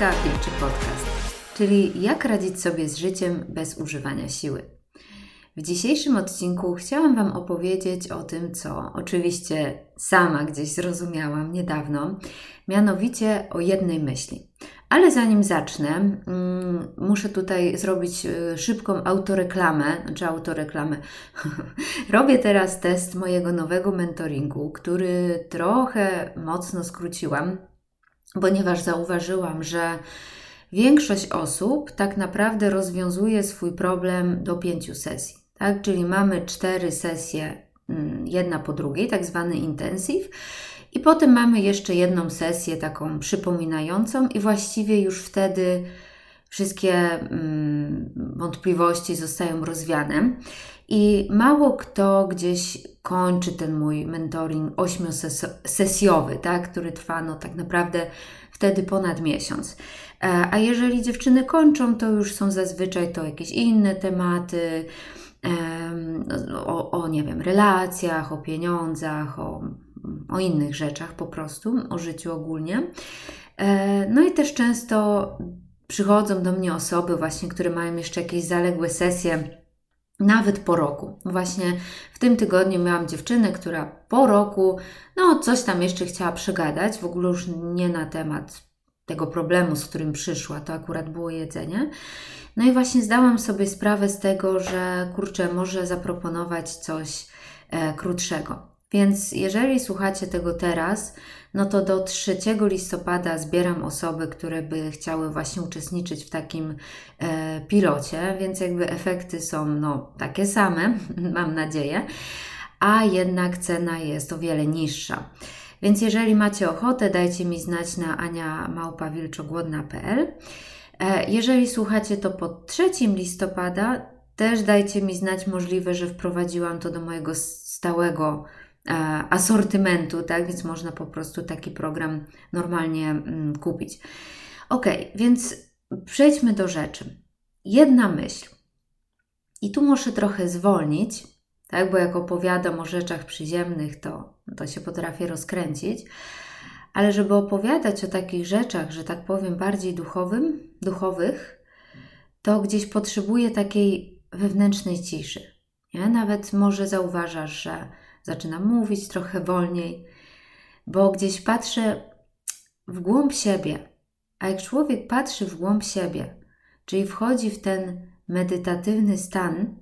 Agnieszka Wilczy Podcast, czyli jak radzić sobie z życiem bez używania siły. W dzisiejszym odcinku chciałam Wam opowiedzieć o tym, co oczywiście sama gdzieś zrozumiałam niedawno, mianowicie o jednej myśli. Ale zanim zacznę, mm, muszę tutaj zrobić y, szybką autoreklamę, znaczy autoreklamę. Robię teraz test mojego nowego mentoringu, który trochę mocno skróciłam, ponieważ zauważyłam, że większość osób tak naprawdę rozwiązuje swój problem do pięciu sesji. Tak? Czyli mamy cztery sesje, mm, jedna po drugiej, tak zwany intensive. I potem mamy jeszcze jedną sesję taką przypominającą, i właściwie już wtedy wszystkie mm, wątpliwości zostają rozwiane. I mało kto gdzieś kończy ten mój mentoring ośmiosesjowy, tak, który trwa no, tak naprawdę wtedy ponad miesiąc. E, a jeżeli dziewczyny kończą, to już są zazwyczaj to jakieś inne tematy, o, o nie wiem, relacjach, o pieniądzach, o, o innych rzeczach po prostu, o życiu ogólnie. E, no i też często przychodzą do mnie osoby właśnie, które mają jeszcze jakieś zaległe sesje, nawet po roku. Właśnie w tym tygodniu miałam dziewczynę, która po roku, no coś tam jeszcze chciała przegadać, w ogóle już nie na temat tego problemu, z którym przyszła, to akurat było jedzenie. No i właśnie zdałam sobie sprawę z tego, że kurczę, może zaproponować coś e, krótszego. Więc jeżeli słuchacie tego teraz, no to do 3 listopada zbieram osoby, które by chciały właśnie uczestniczyć w takim e, pilocie, więc jakby efekty są no, takie same, mam nadzieję, a jednak cena jest o wiele niższa. Więc jeżeli macie ochotę, dajcie mi znać na aniamałpawilczogłodna.pl. E, jeżeli słuchacie to pod 3 listopada, też dajcie mi znać możliwe, że wprowadziłam to do mojego stałego asortymentu, tak? Więc można po prostu taki program normalnie mm, kupić. Ok, więc przejdźmy do rzeczy. Jedna myśl. I tu muszę trochę zwolnić, tak? Bo jak opowiadam o rzeczach przyziemnych, to, to się potrafię rozkręcić. Ale żeby opowiadać o takich rzeczach, że tak powiem, bardziej duchowym, duchowych, to gdzieś potrzebuje takiej wewnętrznej ciszy. Nie? Nawet może zauważasz, że zaczynam mówić trochę wolniej, bo gdzieś patrzę w głąb siebie. A jak człowiek patrzy w głąb siebie, czyli wchodzi w ten medytatywny stan,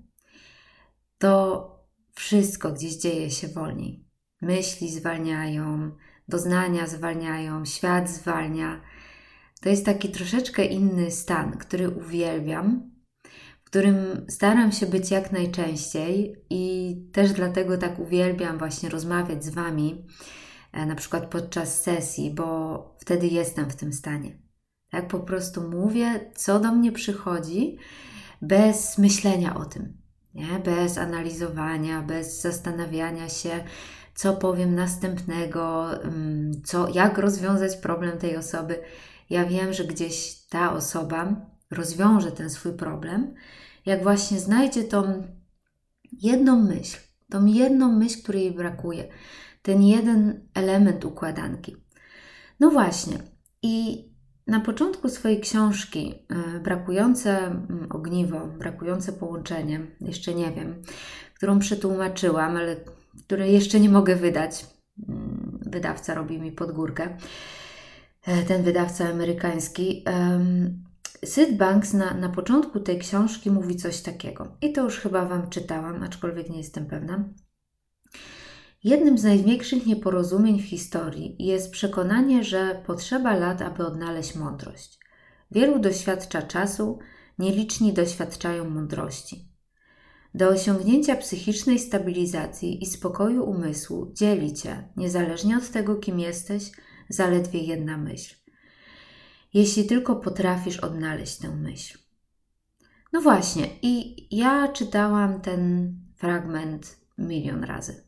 to wszystko gdzieś dzieje się wolniej. Myśli zwalniają, doznania zwalniają, świat zwalnia. To jest taki troszeczkę inny stan, który uwielbiam, którym staram się być jak najczęściej i też dlatego tak uwielbiam właśnie rozmawiać z Wami, e, na przykład podczas sesji, bo wtedy jestem w tym stanie. Tak po prostu mówię, co do mnie przychodzi, bez myślenia o tym, nie? bez analizowania, bez zastanawiania się, co powiem następnego, mm, co, jak rozwiązać problem tej osoby. Ja wiem, że gdzieś ta osoba rozwiąże ten swój problem, jak właśnie znajdzie tą jedną myśl, tą jedną myśl, której jej brakuje, ten jeden element układanki. No właśnie, i na początku swojej książki, e, brakujące mm, ogniwo, brakujące połączenie, jeszcze nie wiem, którą przetłumaczyłam, ale które jeszcze nie mogę wydać. Mm, wydawca robi mi podgórkę. E, ten wydawca amerykański. Sid Banks na, na początku tej książki mówi coś takiego. I to już chyba Wam czytałam, aczkolwiek nie jestem pewna. Jednym z największych nieporozumień w historii jest przekonanie, że potrzeba lat, aby odnaleźć mądrość. Wielu doświadcza czasu, nieliczni doświadczają mądrości. Do osiągnięcia psychicznej stabilizacji i spokoju umysłu dzieli cię, niezależnie od tego, kim jesteś, zaledwie jedna myśl. Jeśli tylko potrafisz odnaleźć tę myśl. No właśnie, i ja czytałam ten fragment milion razy.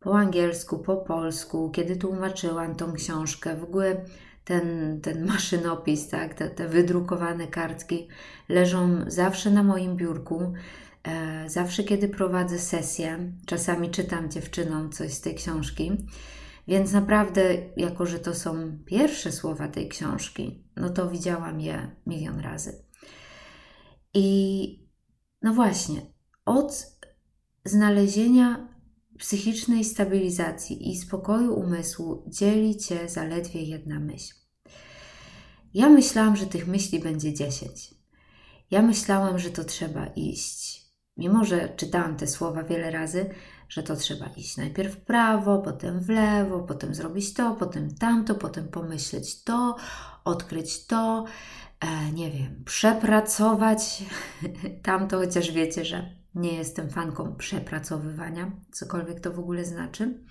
Po angielsku, po polsku, kiedy tłumaczyłam tą książkę, w ogóle ten, ten maszynopis, tak, te, te wydrukowane kartki leżą zawsze na moim biurku E, zawsze, kiedy prowadzę sesję, czasami czytam dziewczynom coś z tej książki, więc naprawdę, jako że to są pierwsze słowa tej książki, no to widziałam je milion razy. I no właśnie, od znalezienia psychicznej stabilizacji i spokoju umysłu dzieli cię zaledwie jedna myśl. Ja myślałam, że tych myśli będzie dziesięć. Ja myślałam, że to trzeba iść. Mimo, że czytałam te słowa wiele razy, że to trzeba iść najpierw w prawo, potem w lewo, potem zrobić to, potem tamto, potem pomyśleć to, odkryć to, e, nie wiem, przepracować tamto, chociaż wiecie, że nie jestem fanką przepracowywania, cokolwiek to w ogóle znaczy.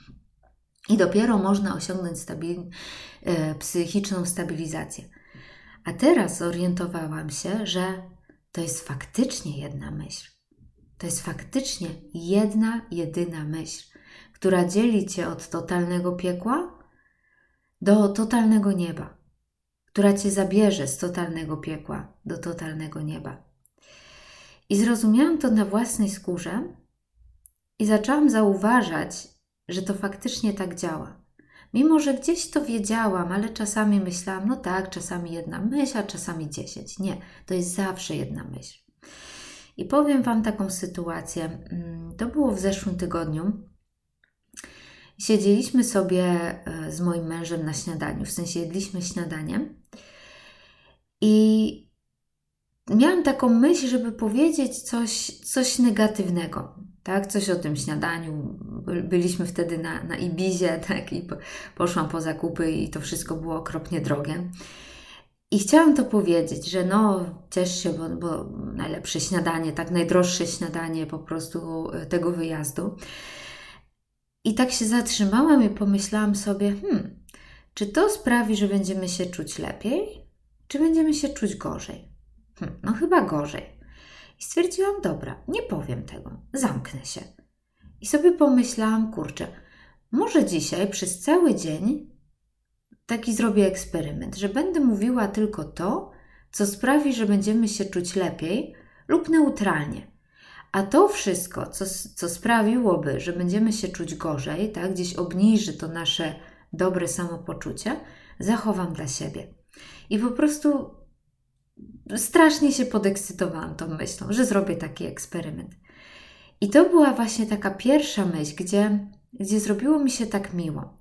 I dopiero można osiągnąć stabil, e, psychiczną stabilizację. A teraz zorientowałam się, że to jest faktycznie jedna myśl. To jest faktycznie jedna, jedyna myśl, która dzieli cię od totalnego piekła do totalnego nieba, która cię zabierze z totalnego piekła do totalnego nieba. I zrozumiałam to na własnej skórze i zaczęłam zauważać, że to faktycznie tak działa. Mimo, że gdzieś to wiedziałam, ale czasami myślałam, no tak, czasami jedna myśl, a czasami dziesięć. Nie, to jest zawsze jedna myśl. I powiem Wam taką sytuację. Mm, to było w zeszłym tygodniu. Siedzieliśmy sobie e, z moim mężem na śniadaniu, w sensie jedliśmy śniadanie. I miałam taką myśl, żeby powiedzieć coś, coś negatywnego, tak? Coś o tym śniadaniu. Byliśmy wtedy na, na Ibizie, tak? I poszłam po zakupy i to wszystko było okropnie drogie. I chciałam to powiedzieć, że no, ciesz się, bo, bo najlepsze śniadanie, tak najdroższe śniadanie po prostu e, tego wyjazdu. I tak się zatrzymałam i pomyślałam sobie, hmm, czy to sprawi, że będziemy się czuć lepiej, czy będziemy się czuć gorzej? Hm, no chyba gorzej. I stwierdziłam, dobra, nie powiem tego, zamknę się. I sobie pomyślałam, kurczę, może dzisiaj przez cały dzień taki zrobię eksperyment, że będę mówiła tylko to, co sprawi, że będziemy się czuć lepiej lub neutralnie. A to wszystko, co, co sprawiłoby, że będziemy się czuć gorzej, tak, gdzieś obniży to nasze dobre samopoczucie, zachowam dla siebie. I po prostu strasznie się podekscytowałam tą myślą, że zrobię taki eksperyment. I to była właśnie taka pierwsza myśl, gdzie, gdzie zrobiło mi się tak miło.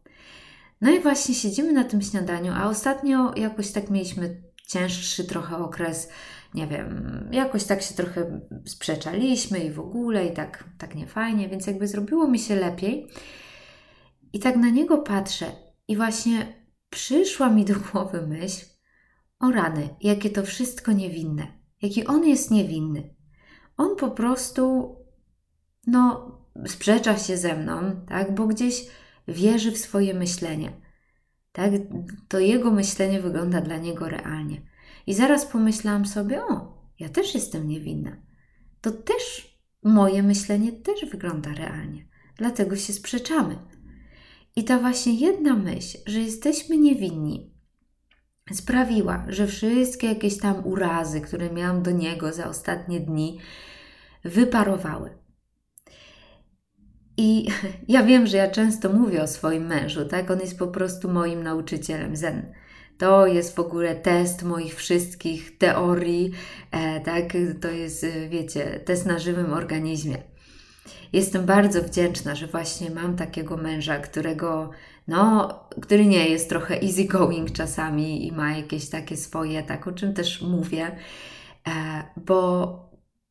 No i właśnie siedzimy na tym śniadaniu, a ostatnio jakoś tak mieliśmy cięższy trochę okres, nie wiem, jakoś tak się trochę sprzeczaliśmy i w ogóle i tak, tak niefajnie, więc jakby zrobiło mi się lepiej. I tak na niego patrzę i właśnie przyszła mi do głowy myśl, o rany, jakie to wszystko niewinne, jaki on jest niewinny. On po prostu, no, sprzecza się ze mną, tak, bo gdzieś wierzy w swoje myślenie. Tak? To jego myślenie wygląda dla niego realnie. I zaraz pomyślałam sobie, o, ja też jestem niewinna. To też moje myślenie też wygląda realnie. Dlatego się sprzeczamy. I ta właśnie jedna myśl, że jesteśmy niewinni, sprawiła, że wszystkie jakieś tam urazy, które miałam do niego za ostatnie dni, wyparowały. I ja wiem, że ja często mówię o swoim mężu, tak? On jest po prostu moim nauczycielem zen. To jest w ogóle test moich wszystkich teorii, e, tak? To jest, e, wiecie, test na żywym organizmie. Jestem bardzo wdzięczna, że właśnie mam takiego męża, którego, no, który nie jest trochę easygoing czasami i ma jakieś takie swoje, tak o czym też mówię, e, bo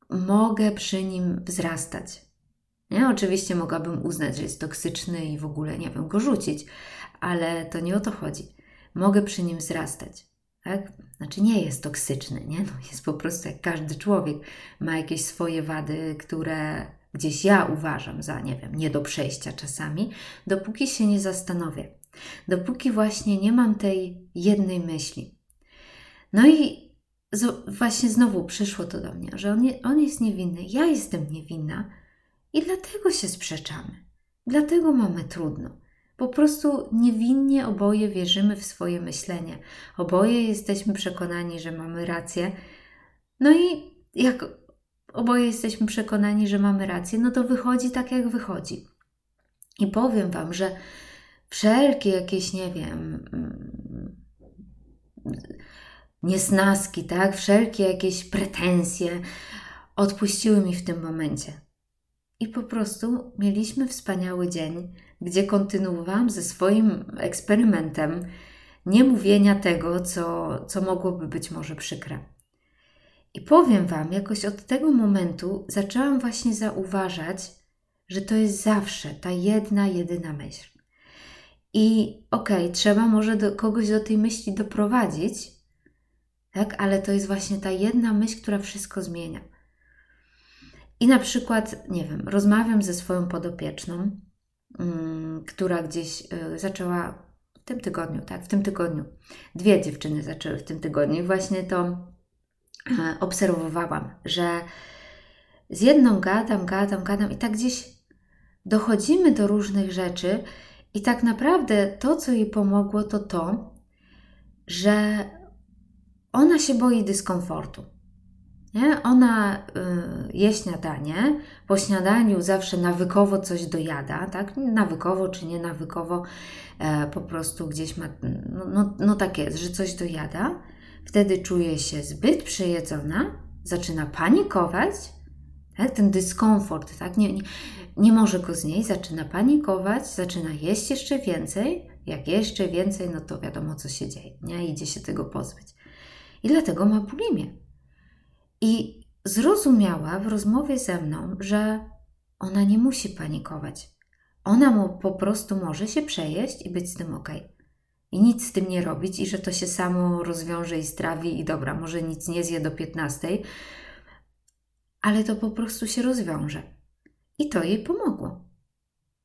mogę przy nim wzrastać. Nie? Oczywiście mogłabym uznać, że jest toksyczny i w ogóle, nie wiem, go rzucić, ale to nie o to chodzi. Mogę przy nim wzrastać. Tak? Znaczy nie jest toksyczny, nie? No, jest po prostu jak każdy człowiek. Ma jakieś swoje wady, które gdzieś ja uważam za, nie wiem, nie do przejścia czasami, dopóki się nie zastanowię. Dopóki właśnie nie mam tej jednej myśli. No i właśnie znowu przyszło to do mnie, że on, on jest niewinny, ja jestem niewinna, i dlatego się sprzeczamy. Dlatego mamy trudno. Po prostu niewinnie oboje wierzymy w swoje myślenie. Oboje jesteśmy przekonani, że mamy rację. No i jak oboje jesteśmy przekonani, że mamy rację, no to wychodzi tak, jak wychodzi. I powiem Wam, że wszelkie jakieś, nie wiem, niesnaski, tak? Wszelkie jakieś pretensje odpuściły mi w tym momencie. I po prostu mieliśmy wspaniały dzień, gdzie kontynuowałam ze swoim eksperymentem nie mówienia tego, co, co mogłoby być może przykre. I powiem Wam, jakoś od tego momentu zaczęłam właśnie zauważać, że to jest zawsze ta jedna, jedyna myśl. I okej, okay, trzeba może do, kogoś do tej myśli doprowadzić, tak? ale to jest właśnie ta jedna myśl, która wszystko zmienia. I na przykład, nie wiem, rozmawiam ze swoją podopieczną, mm, która gdzieś y, zaczęła w tym tygodniu, tak, w tym tygodniu. Dwie dziewczyny zaczęły w tym tygodniu i właśnie to y, obserwowałam, że z jedną gadam, gadam, gadam i tak gdzieś dochodzimy do różnych rzeczy i tak naprawdę to, co jej pomogło, to to, że ona się boi dyskomfortu. Nie? Ona y, je śniadanie, po śniadaniu zawsze nawykowo coś dojada, tak? Nawykowo czy nie nawykowo, e, po prostu gdzieś ma, no, no, no tak jest, że coś dojada. Wtedy czuje się zbyt przejedzona, zaczyna panikować, tak? ten dyskomfort, tak? Nie, nie, nie może go znieść, zaczyna panikować, zaczyna jeść jeszcze więcej. Jak jeszcze więcej, no to wiadomo, co się dzieje, nie? Idzie się tego pozbyć. I dlatego ma bulimię. I zrozumiała w rozmowie ze mną, że ona nie musi panikować. Ona mu po prostu może się przejeść i być z tym ok. I nic z tym nie robić, i że to się samo rozwiąże i strawi, i dobra, może nic nie zje do 15, ale to po prostu się rozwiąże. I to jej pomogło.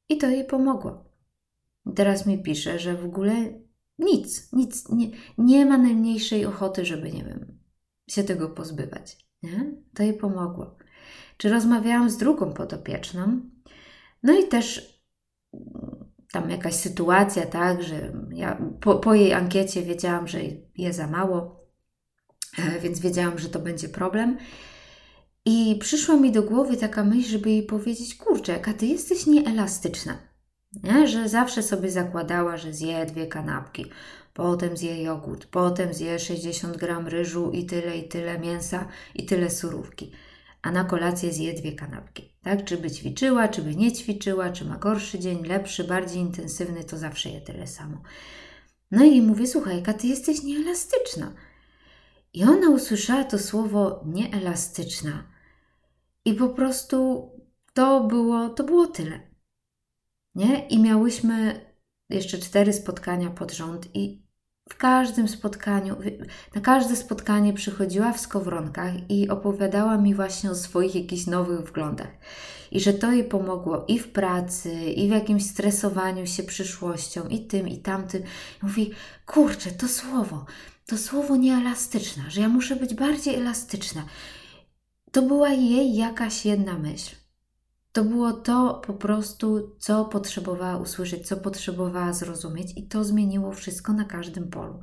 I to jej pomogło. Teraz mi pisze, że w ogóle nic, nic, nie, nie ma najmniejszej ochoty, żeby, nie wiem, się tego pozbywać. Nie? To jej pomogło. Czy rozmawiałam z drugą podopieczną? No i też mm, tam jakaś sytuacja, tak, że ja po, po jej ankiecie wiedziałam, że je za mało, e, więc wiedziałam, że to będzie problem. I przyszła mi do głowy taka myśl, żeby jej powiedzieć: Kurczę, jaka ty jesteś nieelastyczna. Nie? Że zawsze sobie zakładała, że zje dwie kanapki, potem zje jogurt, potem zje 60 gram ryżu i tyle, i tyle mięsa, i tyle surówki. A na kolację zje dwie kanapki. Tak? Czy by ćwiczyła, czy by nie ćwiczyła, czy ma gorszy dzień, lepszy, bardziej intensywny, to zawsze je tyle samo. No i mówię, słuchaj, jaka ty jesteś nieelastyczna. I ona usłyszała to słowo nieelastyczna. I po prostu to było, to było tyle. Nie? I miałyśmy jeszcze cztery spotkania pod rząd i w każdym spotkaniu, na każde spotkanie przychodziła w skowronkach i opowiadała mi właśnie o swoich jakichś nowych wglądach. I że to jej pomogło i w pracy, i w jakimś stresowaniu się przyszłością, i tym, i tamtym. I mówi, kurczę, to słowo, to słowo nieelastyczne, że ja muszę być bardziej elastyczna. To była jej jakaś jedna myśl. To było to po prostu, co potrzebowała usłyszeć, co potrzebowała zrozumieć, i to zmieniło wszystko na każdym polu.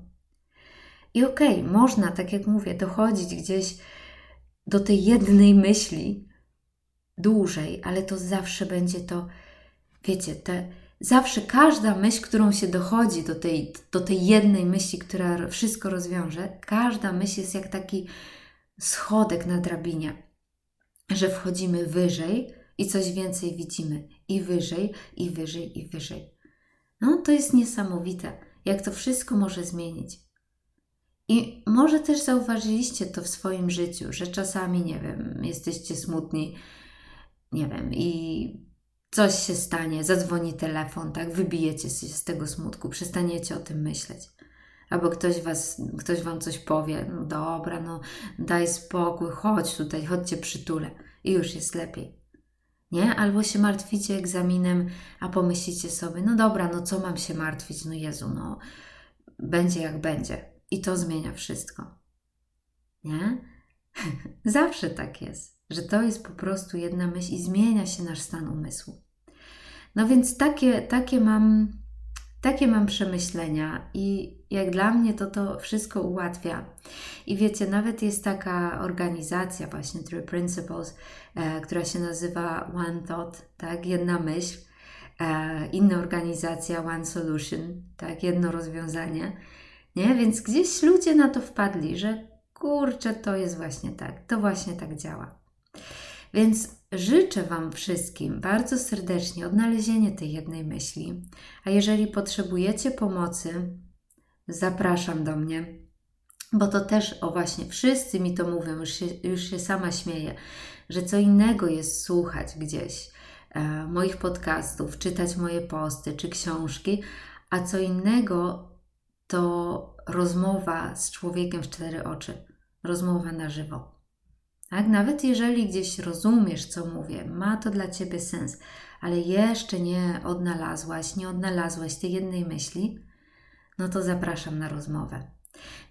I okej, okay, można, tak jak mówię, dochodzić gdzieś do tej jednej myśli dłużej, ale to zawsze będzie to, wiecie, te, zawsze każda myśl, którą się dochodzi do tej, do tej jednej myśli, która wszystko rozwiąże, każda myśl jest jak taki schodek na drabinie, że wchodzimy wyżej i coś więcej widzimy i wyżej, i wyżej, i wyżej. No to jest niesamowite, jak to wszystko może zmienić. I może też zauważyliście to w swoim życiu, że czasami, nie wiem, jesteście smutni, nie wiem, i coś się stanie, zadzwoni telefon, tak, wybijecie się z tego smutku, przestaniecie o tym myśleć. Albo ktoś, was, ktoś wam coś powie, no dobra, no daj spokój, chodź tutaj, chodźcie przytulę i już jest lepiej nie? Albo się martwicie egzaminem, a pomyślicie sobie, no dobra, no co mam się martwić, no Jezu, no będzie jak będzie. I to zmienia wszystko. Nie? Zawsze tak jest, że to jest po prostu jedna myśl i zmienia się nasz stan umysłu. No więc takie, takie mam takie mam przemyślenia i jak dla mnie to to wszystko ułatwia. I wiecie, nawet jest taka organizacja właśnie Three Principles, e, która się nazywa One Thought, tak, jedna myśl. E, inna organizacja One Solution, tak, jedno rozwiązanie. Nie? Więc gdzieś ludzie na to wpadli, że kurczę, to jest właśnie tak, to właśnie tak działa. Więc życzę Wam wszystkim bardzo serdecznie odnalezienie tej jednej myśli. A jeżeli potrzebujecie pomocy, zapraszam do mnie, bo to też, o właśnie, wszyscy mi to mówią, już się, już się sama śmieję, że co innego jest słuchać gdzieś e, moich podcastów, czytać moje posty czy książki, a co innego to rozmowa z człowiekiem w cztery oczy, rozmowa na żywo. Tak? Nawet jeżeli gdzieś rozumiesz, co mówię, ma to dla ciebie sens, ale jeszcze nie odnalazłaś, nie odnalazłaś tej jednej myśli, no to zapraszam na rozmowę.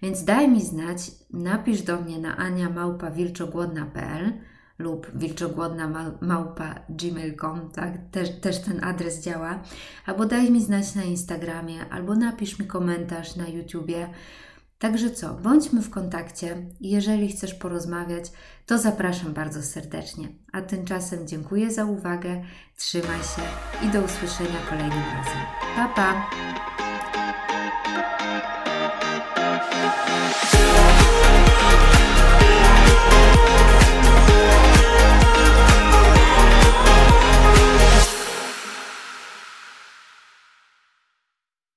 Więc daj mi znać, napisz do mnie na aniamałpa.wilczogłodna.pl lub wilczogłodna.gmail.com, tak? Też, też ten adres działa. Albo daj mi znać na Instagramie, albo napisz mi komentarz na YouTubie. Także co, bądźmy w kontakcie. Jeżeli chcesz porozmawiać, to zapraszam bardzo serdecznie. A tymczasem dziękuję za uwagę, trzymaj się i do usłyszenia kolejnym razem. Pa, pa!